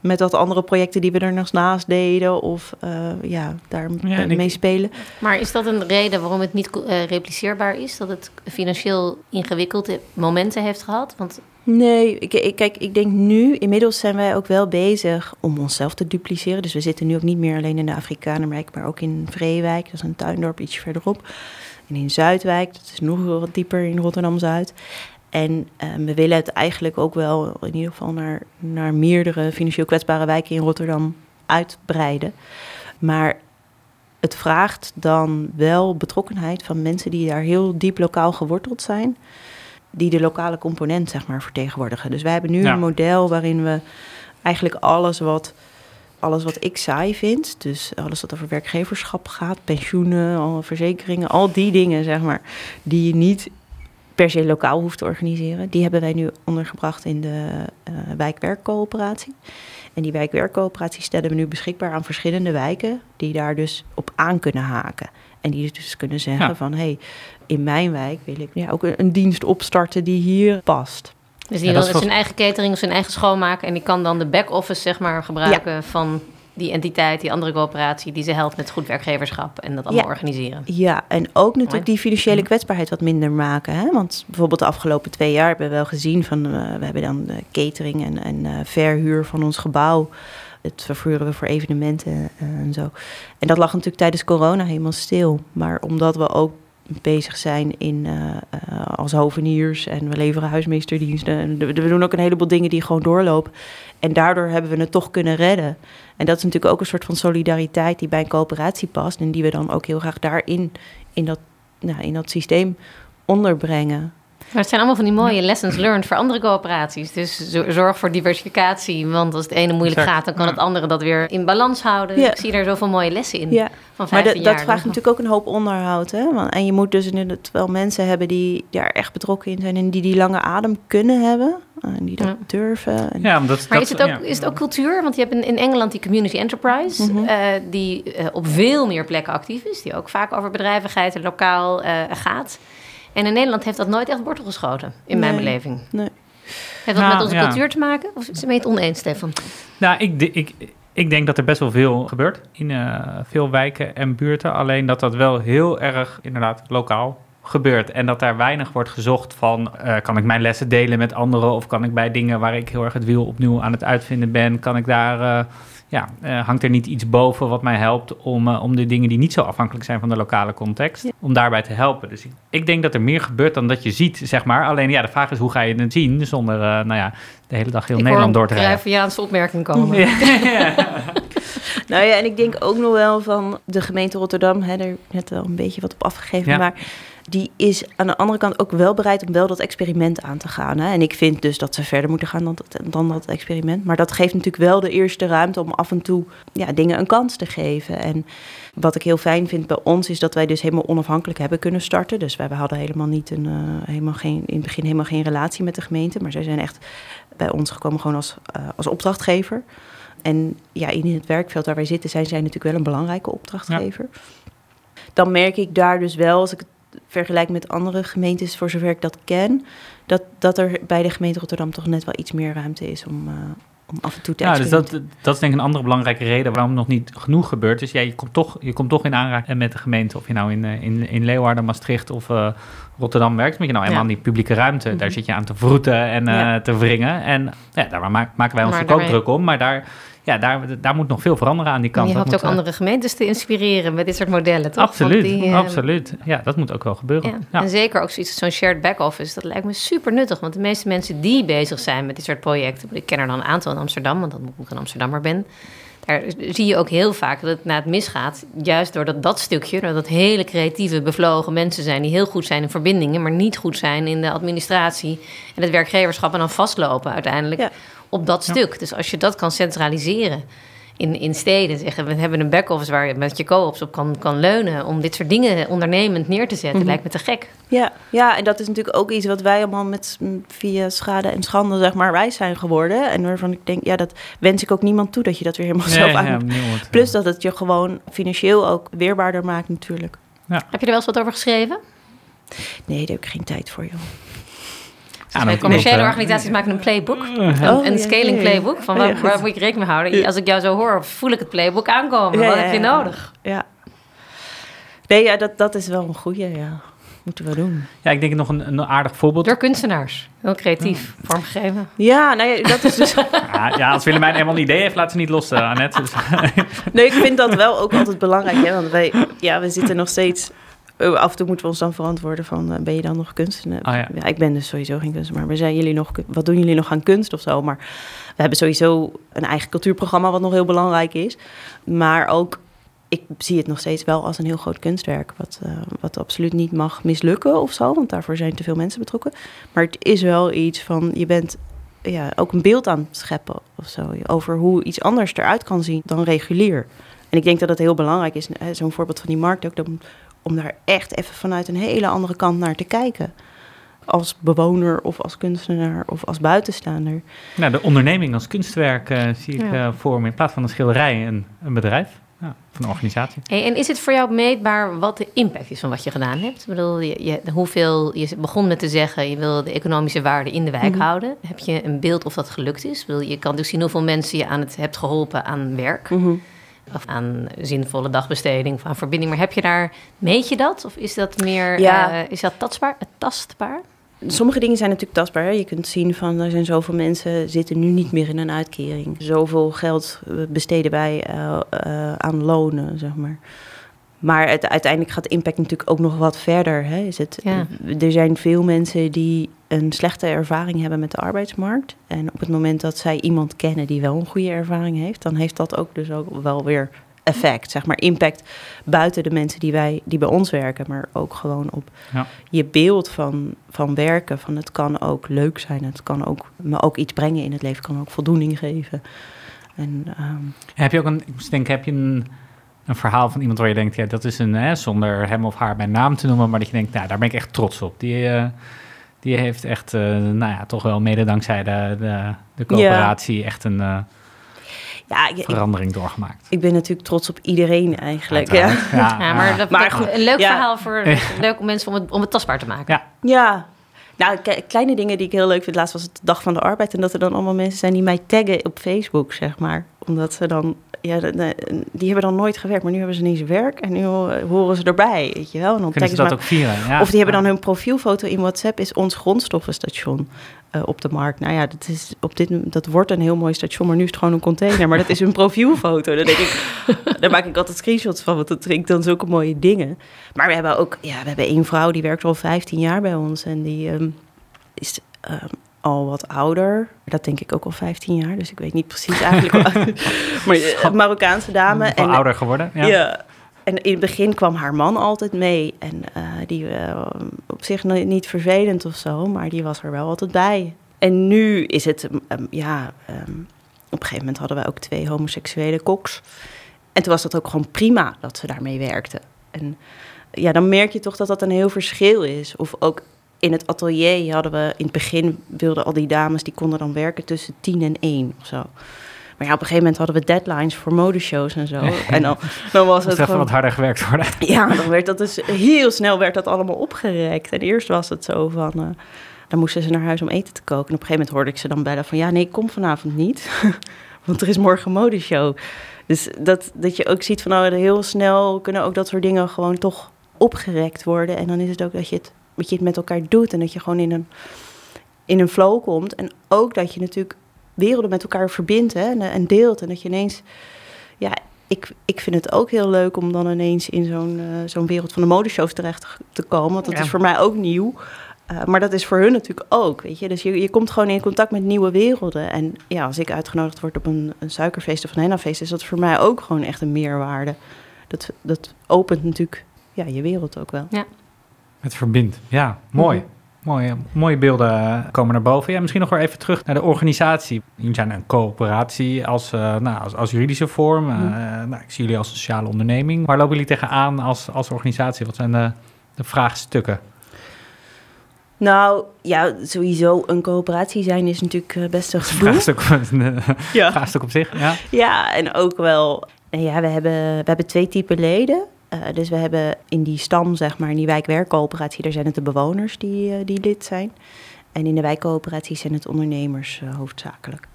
met wat andere projecten die we er nog naast deden. Of uh, ja, daar ja, mee spelen. Maar is dat een reden waarom het niet repliceerbaar is? Dat het financieel ingewikkelde momenten heeft gehad? Want Nee, ik, ik, kijk, ik denk nu, inmiddels zijn wij ook wel bezig om onszelf te dupliceren. Dus we zitten nu ook niet meer alleen in de Afrikanenwijk, maar ook in Vreewijk, dat is een tuindorp iets verderop. En in Zuidwijk, dat is nog wat dieper in Rotterdam-Zuid. En um, we willen het eigenlijk ook wel in ieder geval naar, naar meerdere financieel kwetsbare wijken in Rotterdam uitbreiden. Maar het vraagt dan wel betrokkenheid van mensen die daar heel diep lokaal geworteld zijn die de lokale component zeg maar, vertegenwoordigen. Dus wij hebben nu een model waarin we eigenlijk alles wat, alles wat ik saai vind, dus alles wat over werkgeverschap gaat, pensioenen, verzekeringen, al die dingen zeg maar, die je niet per se lokaal hoeft te organiseren, die hebben wij nu ondergebracht in de uh, wijkwerkcoöperatie. En die wijkwerkcoöperatie stellen we nu beschikbaar aan verschillende wijken die daar dus op aan kunnen haken. En die dus kunnen zeggen van, hé, hey, in mijn wijk wil ik ja, ook een, dienst opstarten die hier past. Dus die wil zijn eigen catering of zijn eigen schoonmaken en die kan dan de back-office zeg maar gebruiken van die entiteit, die andere coöperatie, die ze helpt met goed werkgeverschap en dat allemaal organiseren. Ja, en ook natuurlijk die financiële mhm. kwetsbaarheid wat minder maken. Hè? Want bijvoorbeeld de afgelopen twee jaar hebben we wel gezien van, uh, we hebben dan catering en, en uh, verhuur van ons gebouw. Het vervoeren we voor evenementen uh, en zo. En dat lag natuurlijk tijdens corona helemaal stil. Maar omdat we ook bezig zijn in, uh, als hoveniers en we leveren huismeesterdiensten. En we doen ook een heleboel dingen die gewoon doorlopen. En daardoor hebben we het toch kunnen redden. En dat is natuurlijk ook een soort van solidariteit die bij een coöperatie past. En die we dan ook heel graag daarin, in dat, nou, in dat systeem onderbrengen. Maar het zijn allemaal van die mooie lessons learned voor andere coöperaties. Dus zorg voor diversificatie. Want als het ene moeilijk gaat, dan kan het andere dat weer in balans houden. Ik zie daar zoveel mooie lessen in. Ja. Van maar dat vraagt natuurlijk ook een hoop onderhoud. Hè? En je moet dus inderdaad wel mensen hebben die daar echt betrokken in zijn en die die lange adem kunnen hebben. En die dat durven. En... Ja, dat, maar is, het ook, is het ook cultuur? Want je hebt in, Engeland die community enterprise, mhm. eh, die uh, op veel meer plekken actief is, die ook vaak over bedrijvigheid lokaal uh, gaat. En in Nederland heeft dat nooit echt wortel geschoten, in mijn beleving. Nee. Heeft dat nou, met onze cultuur te maken? Of is het het oneens, Stefan? Nou, ik, ik, ik denk dat er best wel veel gebeurt in uh, veel wijken en buurten. Alleen dat dat wel heel erg inderdaad lokaal gebeurt. En dat daar weinig wordt gezocht van... Uh, kan ik mijn lessen delen met anderen... of kan ik bij dingen waar ik heel erg het wiel opnieuw aan het uitvinden ben... kan ik daar... Uh, ja, uh, hangt er niet iets boven wat mij helpt om, uh, om de dingen die niet zo afhankelijk zijn van de lokale context, om daarbij te helpen. Dus ik, ik, denk dat er meer gebeurt dan dat je ziet, zeg maar. Alleen ja, de vraag is hoe ga je het zien zonder uh, nou ja, de hele dag heel ik Nederland door te rijden. Ik hoor opmerking komen. Ja. nou ja, en ik denk ook nog wel van de gemeente Rotterdam, hè, er net wel een beetje wat op afgegeven, maar die is aan de andere kant ook wel bereid om wel dat experiment aan te gaan. Hè? En ik vind dus dat ze verder moeten gaan dan dat, dan dat experiment. Maar dat geeft natuurlijk wel de eerste ruimte om af en toe ja, dingen een kans te geven. En wat ik heel fijn vind bij ons is dat wij dus helemaal onafhankelijk hebben kunnen starten. Dus wij hadden helemaal niet een, uh, helemaal geen, in het begin helemaal geen relatie met de gemeente. Maar zij zijn echt bij ons gekomen gewoon als, uh, als opdrachtgever. En ja, in het werkveld waar wij zitten zijn zij natuurlijk wel een belangrijke opdrachtgever. Dan merk ik daar dus wel, als ik het vergelijk met andere gemeentes, voor zover ik dat ken, dat, dat er bij de gemeente Rotterdam toch net wel iets meer ruimte is om, uh, om af en toe te Ja, dus dat, dat is denk ik een andere belangrijke reden waarom nog niet genoeg gebeurt. Dus ja, je komt toch, je komt toch in aanraking met de gemeente, of je nou in, eh, in, in Leeuwarden, Maastricht of uh, Rotterdam werkt, moet je nou helemaal ja. die publieke ruimte. Daar mhm. zit je aan te vroeten en ja. te wringen. En ja, daar maken wij ons ook druk om, maar daar ja, daar, daar moet nog veel veranderen aan die kant. En je hoopt ook andere gemeentes te inspireren met dit soort modellen, toch? Absoluut, die, uh, absoluut. Ja, dat moet ook wel gebeuren. Ja. En zeker ook zoiets zo'n shared back-office, dat lijkt me super nuttig. Want de meeste mensen die bezig zijn met dit soort projecten... ik ken er dan een aantal in Amsterdam, want dat ik een Amsterdammer ben... daar zie je ook heel vaak dat het na het misgaat... juist doordat dat stukje, dat hele creatieve, bevlogen mensen zijn... die heel goed zijn in verbindingen, maar niet goed zijn in de administratie... en het werkgeverschap en dan vastlopen uiteindelijk... Ja op dat stuk. Dus als je dat kan centraliseren in, in steden, zeggen we hebben een back-office waar je met je co-ops op kan, kan leunen om dit soort dingen ondernemend neer te zetten, mhm. lijkt me te gek. Ja, ja, en dat is natuurlijk ook iets wat wij allemaal met via schade en schande, zeg maar, wij zijn geworden. En waarvan ik denk, ja, dat wens ik ook niemand toe dat je dat weer helemaal zelf aan. Plus dat het je gewoon financieel ook weerbaarder maakt, natuurlijk. Ja. Heb je er wel eens wat over geschreven? Nee, daar heb ik geen tijd voor, joh. Ja, commerciële organisaties maken een playbook. Een, oh, een scaling playbook. Van waar, waar, moet je rekening mee houden? Als ik jou zo hoor, voel ik het playbook aankomen. Wat heb je nodig? Ja. Nee, ja, dat, dat is wel een goede, ja. Moeten we doen. Ja, ik denk nog een, een aardig voorbeeld. Door kunstenaars. Heel creatief vormgegeven. Ja, nee, dat is dus... ja, ja, als Willemijn eenmaal een idee heeft, laat ze niet los, uh, Annette. Dus- nee, ik vind dat wel ook altijd belangrijk. Hè? Want wij, ja, we zitten nog steeds Oh, af en toe moeten we ons dan verantwoorden van, eh, ben je dan nog kunstenaar? Oh, ja. ik ben dus sowieso geen kunstenaar. Maar zijn jullie nog, wat doen jullie nog aan kunst of zo? Maar we hebben sowieso een eigen cultuurprogramma wat nog heel belangrijk is. Maar ook, ik zie het nog steeds wel als een heel groot kunstwerk. Wat, uh, wat absoluut niet mag mislukken of zo, want daarvoor zijn te veel mensen betrokken. Maar het is wel iets van, je bent ja, ook een beeld aan het scheppen of zo. Over hoe iets anders eruit kan zien dan regulier. En ik denk dat het heel belangrijk is, zo'n voorbeeld van die markt ook, dan om daar echt even vanuit een hele andere kant naar te kijken. Als bewoner of als kunstenaar of als buitenstaander. Nou, de onderneming als kunstwerk uh, zie ik uh, voor me in plaats van een schilderij een, een bedrijf. Ja, van een organisatie. Hey, en is het voor jou meetbaar wat de impact is van wat je gedaan hebt? Ik bedoel, je, je, hoeveel, je begon met te zeggen, je wil de economische waarde in de wijk mhm. houden. Heb je een beeld of dat gelukt is? Bedoel, je kan dus zien hoeveel mensen je aan het hebt geholpen aan werk. Mhm of aan zinvolle dagbesteding of aan verbinding. Maar heb je daar, meet je dat? Of is dat meer, ja. Uh, is dat tastbaar, tastbaar? Sommige dingen zijn natuurlijk tastbaar. Je kunt zien van er zijn zoveel mensen zitten nu niet meer in een uitkering. Zoveel geld besteden wij uh, uh, aan lonen, zeg maar. Maar het, uiteindelijk gaat de impact natuurlijk ook nog wat verder. Hè? Is het, Er zijn veel mensen die een slechte ervaring hebben met de arbeidsmarkt. En op het moment dat zij iemand kennen die wel een goede ervaring heeft, dan heeft dat ook dus ook wel weer effect, zeg maar impact buiten de mensen die, wij, die bij ons werken, maar ook gewoon op ja. je beeld van, van werken. Van het kan ook leuk zijn, het kan ook me ook iets brengen in het leven, kan ook voldoening geven. En, ehm, Heb je ook een, ik denk, heb je een een verhaal van iemand waar je denkt, ja, dat is een, hè, zonder hem of haar bij naam te noemen, maar dat je denkt, nou, daar ben ik echt trots op. Die, uh, die heeft echt, uh, nou ja, toch wel mede dankzij de, de, de coöperatie echt een uh, ja, verandering doorgemaakt. Ik ben natuurlijk trots op iedereen eigenlijk. Ja. Ja, ja, maar, dat, maar goed, een leuk verhaal voor leuke mensen om het, om het tastbaar te maken. Ja. Nou, kleine dingen die ik heel leuk vind. Laatst was het de dag van de arbeid. En dat er dan allemaal mensen zijn die mij taggen op Facebook, zeg maar. Omdat ze dan ja, die hebben dan nooit gewerkt, maar nu hebben ze ineens werk en nu horen ze erbij, weet je wel. En dan Kunnen ze dat ook vieren, ja. Of die hebben dan hun profielfoto in WhatsApp, is ons grondstoffenstation uh, op de markt. Nou ja, dat, is op dit, dat wordt een heel mooi station, maar nu is het gewoon een container. Maar dat is hun profielfoto. Dan denk ik, daar maak ik altijd screenshots van, want dat ik dan zulke mooie dingen. Maar we hebben ook, ja, we hebben één vrouw, die werkt al 15 jaar bij ons en die... Um, is um, al wat ouder. Dat denk ik ook al 15 jaar, dus ik weet niet precies eigenlijk. maar Marokkaanse dame. en ouder geworden. Ja. ja. In het begin kwam haar man altijd mee. En uh, die uh, op zich niet vervelend of zo, maar die was er wel altijd bij. En nu is het, um, ja, um, op een gegeven moment hadden wij ook twee homoseksuele koks. En toen was dat ook gewoon prima dat ze daarmee werkten. En ja, dan merk je toch dat dat een heel verschil is. Of ook in het atelier hadden we in het begin wilden al die dames die konden dan werken tussen tien en één of zo. Maar ja, op een gegeven moment hadden we deadlines voor modeshows en zo. En dan, dan was het gewoon... wat harder gewerkt worden. Ja, dan werd dat dus heel snel werd dat allemaal opgerekt. En eerst was het zo van, uh, dan moesten ze naar huis om eten te koken. En op een gegeven moment hoorde ik ze dan bellen van, ja, nee, ik kom vanavond niet, want er is morgen een modeshow. Dus dat, dat je ook ziet van, nou, heel snel kunnen ook dat soort dingen gewoon toch opgerekt worden. En dan is het ook dat je het dat je het met elkaar doet en dat je gewoon in een, in een flow komt. En ook dat je natuurlijk werelden met elkaar verbindt hè, en, en deelt. En dat je ineens, ja, ik, ik vind het ook heel leuk om dan ineens in zo'n uh, zo'n wereld van de modeshows terecht te komen. Want dat is voor mij ook nieuw. Uh, maar dat is voor hun natuurlijk ook, weet je. Dus je, je komt gewoon in contact met nieuwe werelden. En ja, als ik uitgenodigd word op een, een suikerfeest of een hennafeest... is dat voor mij ook gewoon echt een meerwaarde. Dat, dat opent natuurlijk ja, je wereld ook wel. Ja. Het verbindt, ja, mooi. Mhm. Mooie, mooie beelden komen naar boven. Ja, misschien nog weer even terug naar de organisatie. Jullie zijn een coöperatie als, uh, nou, als, als, juridische vorm. Uh, nou, ik zie jullie als sociale onderneming. Waar lopen jullie tegenaan als, als organisatie? Wat zijn de, de vraagstukken? Nou, ja, sowieso een coöperatie zijn is natuurlijk eh, best een gedoe. Vraagstuk, ja. vraagstuk op zich, ja. Ja, en ook wel... Ja, we hebben, we hebben twee typen leden. Dus we hebben in die stam, zeg maar, in die wijkwerkcoöperatie, daar zijn het de bewoners die, die lid zijn. En in de wijkcoöperatie zijn het ondernemers hoofdzakelijk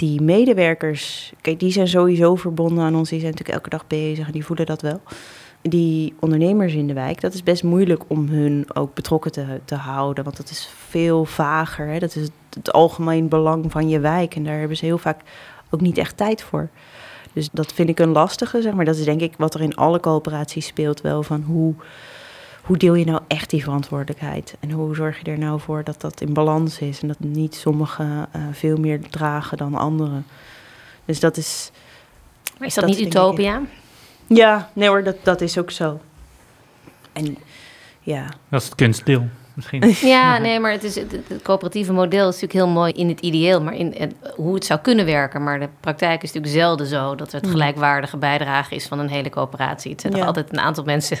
die medewerkers, kijk, die zijn sowieso verbonden aan ons. Die zijn natuurlijk elke dag bezig en die voelen dat wel. Die ondernemers in de wijk, dat is best moeilijk om hun ook betrokken te, te houden. Want dat is veel vager. Hè? Dat is het, algemeen belang van je wijk. En daar hebben ze heel vaak ook niet echt tijd voor. Dus dat vind ik een lastige, zeg maar. Dat is denk ik wat er in alle coöperaties speelt wel. Van hoe hoe deel je nou echt die verantwoordelijkheid? En hoe zorg je er nou voor dat dat in balans is en dat niet sommigen uh, veel meer dragen dan anderen? Dus dat is. Maar is dat, niet utopia? ja, nee hoor, dat, dat is ook zo. En ja. Dat is het kunstdeel. Misschien. Ja, nee, maar het, is, het, coöperatieve model is natuurlijk heel mooi in het ideeel, maar in, hoe het zou kunnen werken. Maar de praktijk is natuurlijk zelden zo dat het mm. gelijkwaardige bijdrage is van een hele coöperatie. Het zijn toch altijd een aantal mensen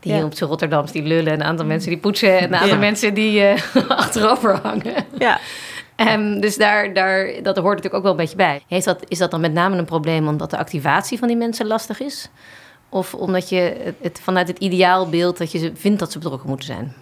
die ja. op zijn Rotterdams die lullen, een aantal mensen die poetsen en een aantal mensen die uh, achterover hangen. Ja. Um, dus daar, daar, dat hoort natuurlijk ook wel een beetje bij. Heeft dat, is dat dan met name een probleem omdat de activatie van die mensen lastig is? Of omdat je het, vanuit het ideaalbeeld dat je ze vindt dat ze betrokken moeten zijn?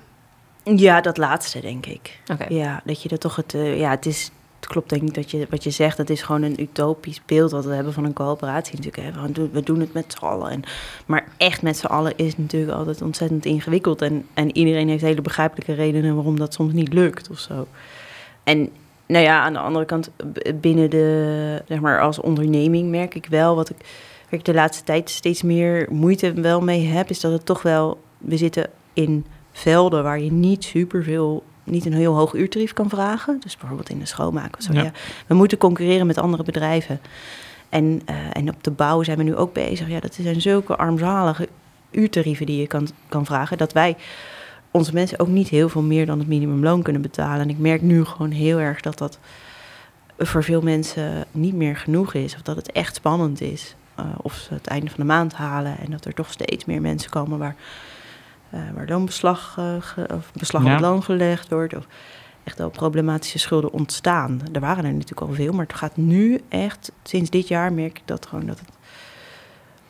Ja, dat laatste denk ik. Okay. Ja, dat je dat toch het. Uh, ja, het is het klopt denk ik dat je wat je zegt, dat is gewoon een utopisch beeld wat we hebben van een coöperatie natuurlijk. Hè. We, doen, we doen het met z'n allen. En, maar echt met z'n allen is natuurlijk altijd ontzettend ingewikkeld. En, en iedereen heeft hele begrijpelijke redenen waarom dat soms niet lukt of zo. En nou ja, aan de andere kant, binnen de, zeg maar, als onderneming merk ik wel wat ik, waar ik de laatste tijd steeds meer moeite wel mee heb, is dat het toch wel, we zitten in velden waar je niet superveel niet een heel hoog uurtarief kan vragen. Dus bijvoorbeeld in de schoonmaak of zo. Ja. We moeten concurreren met andere bedrijven. En, uh, en op de bouw zijn we nu ook bezig. Ja, dat zijn zulke armzalige uurtarieven die je kan, kan vragen. Dat wij onze mensen ook niet heel veel meer dan het minimumloon kunnen betalen. En ik merk nu gewoon heel erg dat dat voor veel mensen niet meer genoeg is. Of dat het echt spannend is. Uh, of ze het einde van de maand halen. En dat er toch steeds meer mensen komen waar waar loonbeslag uh, of beslag op loon gelegd wordt. Of echt wel problematische schulden ontstaan. Er waren er natuurlijk al veel, maar het gaat nu echt, sinds dit jaar merk ik dat gewoon dat het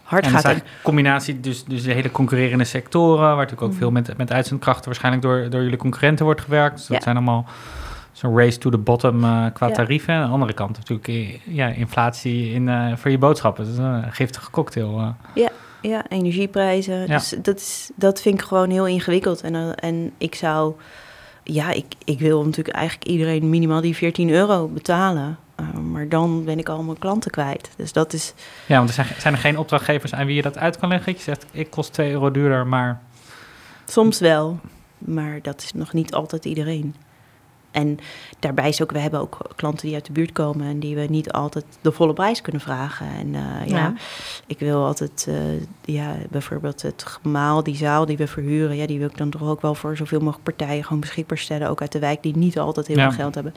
hard en gaat. En combinatie, dus, dus de hele concurrerende sectoren, waar natuurlijk ook mm. veel met, met uitzendkrachten waarschijnlijk door, door jullie concurrenten wordt gewerkt. Dus dat zijn allemaal zo'n race to the bottom uh, qua ja. tarieven. Aan de andere kant natuurlijk ja, inflatie in, voor je boodschappen. Dat is een giftige cocktail. Ja, ja, energieprijzen. Dus dat, is, dat vind ik gewoon heel ingewikkeld. En, en ik zou, ja, ik, ik wil natuurlijk eigenlijk iedereen minimaal die 14 euro betalen. Uh, maar dan ben ik al mijn klanten kwijt. Dus dat is. Ja, want er zijn, zijn er geen opdrachtgevers aan wie je dat uit kan leggen? Je zegt, ik kost 2 euro duurder, maar. Soms wel, maar dat is nog niet altijd iedereen. En daarbij is ook, we hebben ook klanten die uit de buurt komen en die we niet altijd de volle prijs kunnen vragen. En uh, ja. ja. ik wil altijd, uh, ja, bijvoorbeeld het gemaal, die zaal die we verhuren, ja, die wil ik dan toch ook wel voor zoveel mogelijk partijen gewoon beschikbaar stellen, ook uit de wijk, die niet altijd heel veel geld hebben.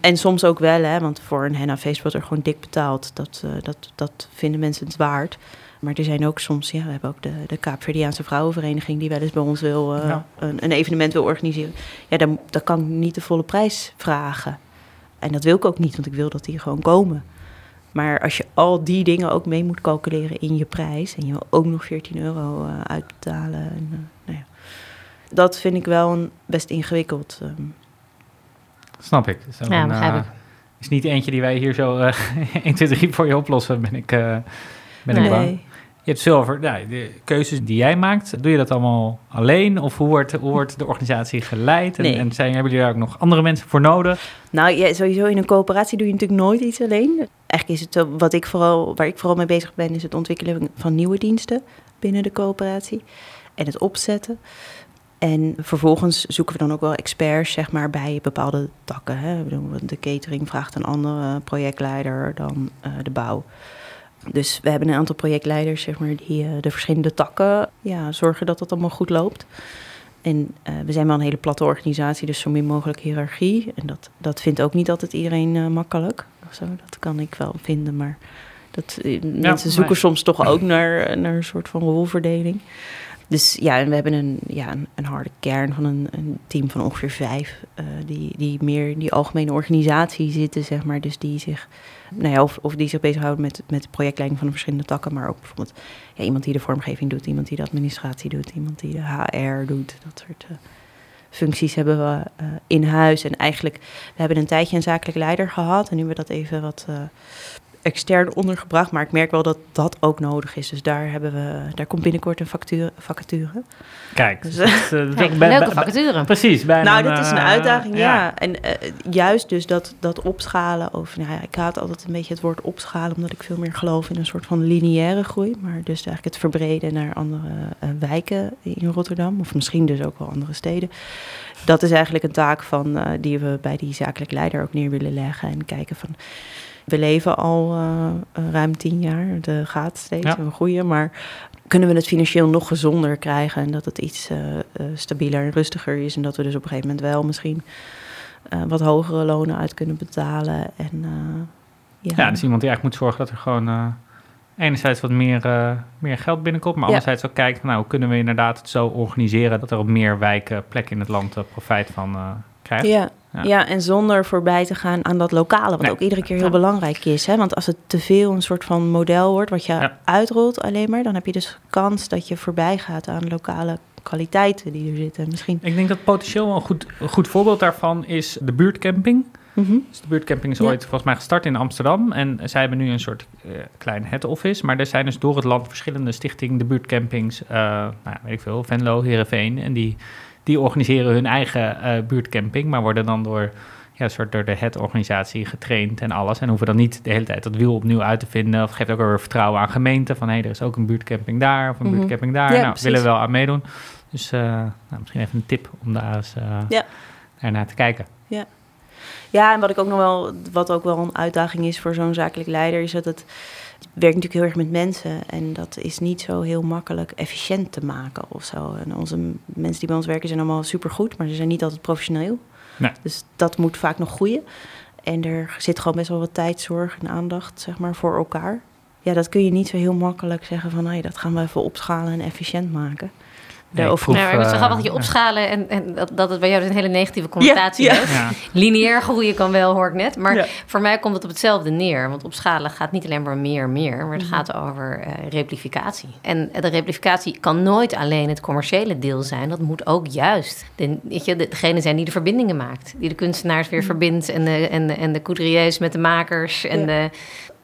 En soms ook wel, hè, want voor een henna-feest wordt er gewoon dik betaald. Dat, uh, dat, dat vinden mensen het waard. Maar er zijn ook soms, ja, we hebben ook de, de Kaapverdiaanse Vrouwenvereniging die wel eens bij ons wil, uh, een, een, evenement wil organiseren. Ja, dan, dan kan ik niet de volle prijs vragen. En dat wil ik ook niet, want ik wil dat die gewoon komen. Maar als je al die dingen ook mee moet calculeren in je prijs en je wil ook nog 14 euro uh, uitbetalen. En, uh, nou ja. Dat vind ik wel een, best ingewikkeld. Um. Snap ik. Is ja, begrijp ik. Is niet eentje die wij hier zo 1, 2, 3 voor je oplossen, ben ik, ben nee. ik bang. Je hebt zilver, de keuzes die jij maakt, doe je dat allemaal alleen? Of hoe wordt, hoe wordt de organisatie geleid? En, en zijn, hebben jullie daar ook nog andere mensen voor nodig? Nou, ja, sowieso in een coöperatie doe je natuurlijk nooit iets alleen. Eigenlijk is het wat ik vooral, waar ik vooral mee bezig ben, is het ontwikkelen van nieuwe diensten binnen de coöperatie. En het opzetten. En vervolgens zoeken we dan ook wel experts zeg maar, bij bepaalde takken. Hè. De catering vraagt een andere projectleider dan uh, de bouw. Dus we hebben een aantal projectleiders, zeg maar, die uh, de verschillende takken ja, zorgen dat het allemaal goed loopt. En uh, we zijn wel een hele platte organisatie, dus zo min mogelijk hiërarchie. En dat, dat vindt ook niet altijd iedereen uh, makkelijk. Zo, dat kan ik wel vinden, maar dat, ja, mensen zoeken soms toch ook naar, naar een soort van rolverdeling. Dus ja, en we hebben een, ja, een, een harde kern van een, een, team van ongeveer vijf, die, die meer in die algemene organisatie zitten, zeg maar. Dus die zich, nou of, of die zich bezighouden met, met de projectleiding van de verschillende takken, maar ook bijvoorbeeld ja, iemand die de vormgeving doet, iemand die de administratie doet, iemand die de HR doet, dat soort uh, functies hebben we uh, in huis. En eigenlijk, we hebben een tijdje een zakelijk leider gehad en nu we dat even wat extern ondergebracht. Maar ik merk wel dat dat ook nodig is. Dus daar, hebben we, daar komt binnenkort een factuur, vacature. Kijk, dus, uh, Kijk bij, leuke vacature. Precies. Bij nou, dat is een uitdaging, ja. En uh, juist dus dat, dat opschalen. Of, nou ja, ik haat altijd een beetje het woord opschalen... omdat ik veel meer geloof in een soort van lineaire groei. Maar dus eigenlijk het verbreden naar andere uh, wijken in Rotterdam. Of misschien dus ook wel andere steden. Dat is eigenlijk een taak van, die we bij die zakelijk leider ook neer willen leggen. En kijken van we leven al uh, ruim tien jaar. De gaat steeds, ja. we groeien. Maar kunnen we het financieel nog gezonder krijgen? En dat het iets uh, stabieler en rustiger is. En dat we dus op een gegeven moment wel misschien wat hogere lonen uit kunnen betalen. En, ja. ja, dus iemand die eigenlijk moet zorgen dat er gewoon enerzijds wat meer, meer geld binnenkomt, maar anderzijds ook kijken, nou, hoe kunnen we inderdaad het zo organiseren dat er op meer wijken, plekken in het land profijt van krijgt. Ja, ja. en zonder voorbij te gaan aan dat lokale, wat ook iedere keer heel belangrijk is. Hè? Want als het te veel een soort van model wordt, wat je uitrolt alleen maar, dan heb je dus kans dat je voorbij gaat aan lokale kwaliteiten die er zitten. Misschien. Ik denk dat potentieel een goed, een goed voorbeeld daarvan is de buurtcamping. Mm Dus de buurtcamping is ooit volgens mij gestart in Amsterdam. En zij hebben nu een soort uh, klein head office. Maar er zijn dus door het land verschillende stichtingen, de buurtcampings, uh, nou, weet ik veel, Venlo, Heerenveen. En die die organiseren hun eigen uh, buurtcamping, maar worden dan door, ja, soort door de het-organisatie getraind en alles. En hoeven dan niet de hele tijd dat wiel opnieuw uit te vinden. Of geeft ook weer vertrouwen aan gemeenten van hé, hey, er is ook een buurtcamping daar of een mm -hmm. buurtcamping daar. Ja, nou, precies. willen we wel aan meedoen. Dus uh, nou, misschien even een tip om daar eens uh, ja. naar te kijken. Ja. Ja, en wat ik ook nog wel, wat ook wel een uitdaging is voor zo'n zakelijk leider, is dat het werkt natuurlijk heel erg met mensen. En dat is niet zo heel makkelijk efficiënt te maken of zo. En onze mensen die bij ons werken zijn allemaal supergoed, maar ze zijn niet altijd professioneel. Nee. Dus dat moet vaak nog groeien. En er zit gewoon best wel wat tijd, zorg en aandacht zeg maar, voor elkaar. Ja, dat kun je niet zo heel makkelijk zeggen van... Hey, dat gaan we even opschalen en efficiënt maken. Nee, of, nou, het is grappig dat je opschalen en, en dat, dat het bij jou dus een hele negatieve connotatie ja, heeft. Ja. Lineair groeien kan wel, hoor ik net. Maar voor mij komt het op hetzelfde neer. Want opschalen gaat niet alleen maar meer, meer. Maar het mhm. gaat over uh, replificatie. En de replificatie kan nooit alleen het commerciële deel zijn. Dat moet ook juist de, weet je, degene zijn die de verbindingen maakt. Die de kunstenaars weer mhm. verbindt. En de, en, de, en de couturiers met de makers. En de,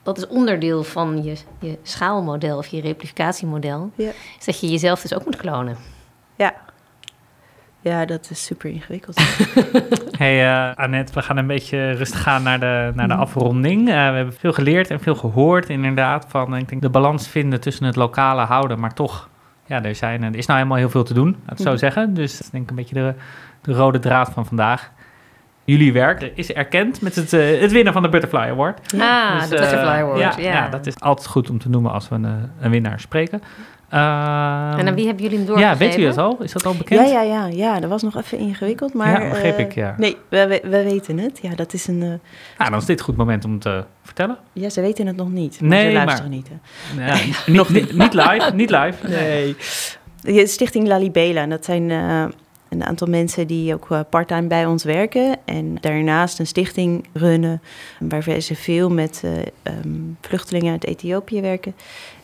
dat is onderdeel van je, je schaalmodel of je replificatiemodel. Is dat je jezelf dus ook moet klonen. Ja. Ja, dat is super ingewikkeld. hey uh, Annette, we gaan een beetje rustig gaan naar de, naar de mhm. afronding. Uh, we hebben veel geleerd en veel gehoord inderdaad van ik denk, de balans vinden tussen het lokale houden, maar toch, ja, er, zijn, er is nou helemaal heel veel te doen, laat ik zo mhm. zeggen. Dus dat is denk ik een beetje de, de rode draad van vandaag. Jullie werk is erkend met het, uh, het winnen van de Butterfly Award. Ah, dus, de Butterfly Award, ja, ja. ja. dat is altijd goed om te noemen als we een, een winnaar spreken. Uh, en aan wie hebben jullie hem doorgegeven? Ja, weet u dat al? Is dat al bekend? Ja, ja, ja, ja. dat was nog even ingewikkeld, maar... Ja, begreep uh, ik, ja. Nee, we, we, weten het. Ja, dat is een... Uh, ah, dan is dit een goed moment om te vertellen. Ja, ze weten het nog niet. Maar nee, ze luisteren maar, niet. Hè. Nee, nog niet, niet live, niet live. Nee. De Stichting Lalibela, en dat zijn een aantal mensen die ook parttime bij ons werken. En daarnaast een stichting runnen, waar ze veel met um, vluchtelingen uit Ethiopië werken.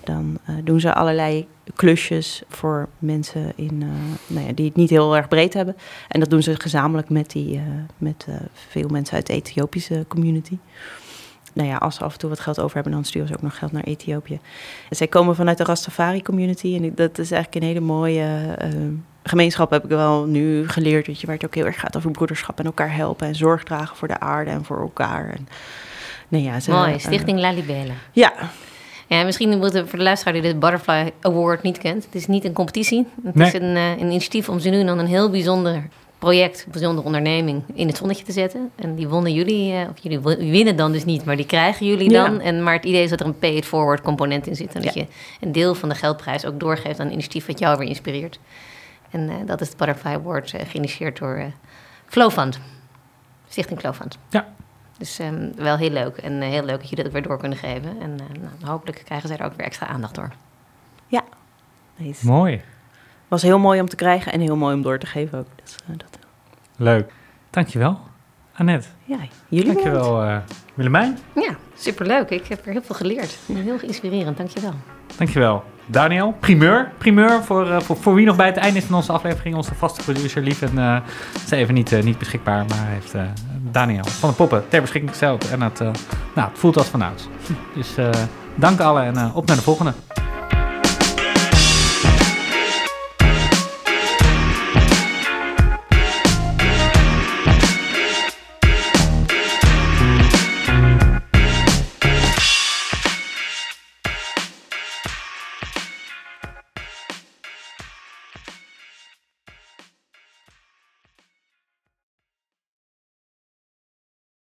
Dan uh, doen ze allerlei klusjes voor mensen in, uh, nou ja, die het niet heel erg breed hebben. En dat doen ze gezamenlijk met, die, uh, met veel mensen uit de Ethiopische community. Nou ja, als ze af en toe wat geld over hebben, dan sturen ze ook nog geld naar Ethiopië. En zij komen vanuit de Rastafari community. En dat is eigenlijk een hele mooie gemeenschap, heb ik wel nu geleerd. Weet je, waar het ook heel erg gaat over broederschap en elkaar helpen. En zorg dragen voor de aarde en voor elkaar. En, nou ja, ze, Mooi, Stichting Lalibela. Ja, ja, misschien moeten voor de luisteraar die de Butterfly Award niet kent. Het is niet een competitie. Het is een, uh, een initiatief om ze nu dan een heel bijzonder project, een bijzondere onderneming in het zonnetje te zetten. En die wonnen jullie, uh, of jullie winnen dan dus niet, maar die krijgen jullie dan. En, maar het idee is dat er een pay it forward component in zit. En dat je een deel van de geldprijs ook doorgeeft aan een initiatief wat jou weer inspireert. En uh, dat is de Butterfly Award, geïnitieerd door Flowfund. Stichting Flowfund. Ja, dus um, wel heel leuk. En uh, heel leuk dat jullie dat weer door kunnen geven. En uh, nou, hopelijk krijgen zij er ook weer extra aandacht door. Ja. Nice. Mooi. was heel mooi om te krijgen en heel mooi om door te geven ook. Dus, dat. Leuk. Dankjewel, Annette. Ja, jullie Dankjewel, uh, Willemijn. Ja, superleuk. Ik heb er heel veel geleerd. Heel inspirerend, dankjewel. Dankjewel. Daniel, primeur. Primeur voor, uh, voor, voor, wie nog bij het einde is van onze aflevering. Onze vaste producer, lief. En uh, is even niet, uh, niet beschikbaar, maar heeft Daniel van de Poppen ter beschikking gesteld. En het, nou, het voelt als vanouds. Dus dank allen en op naar de volgende.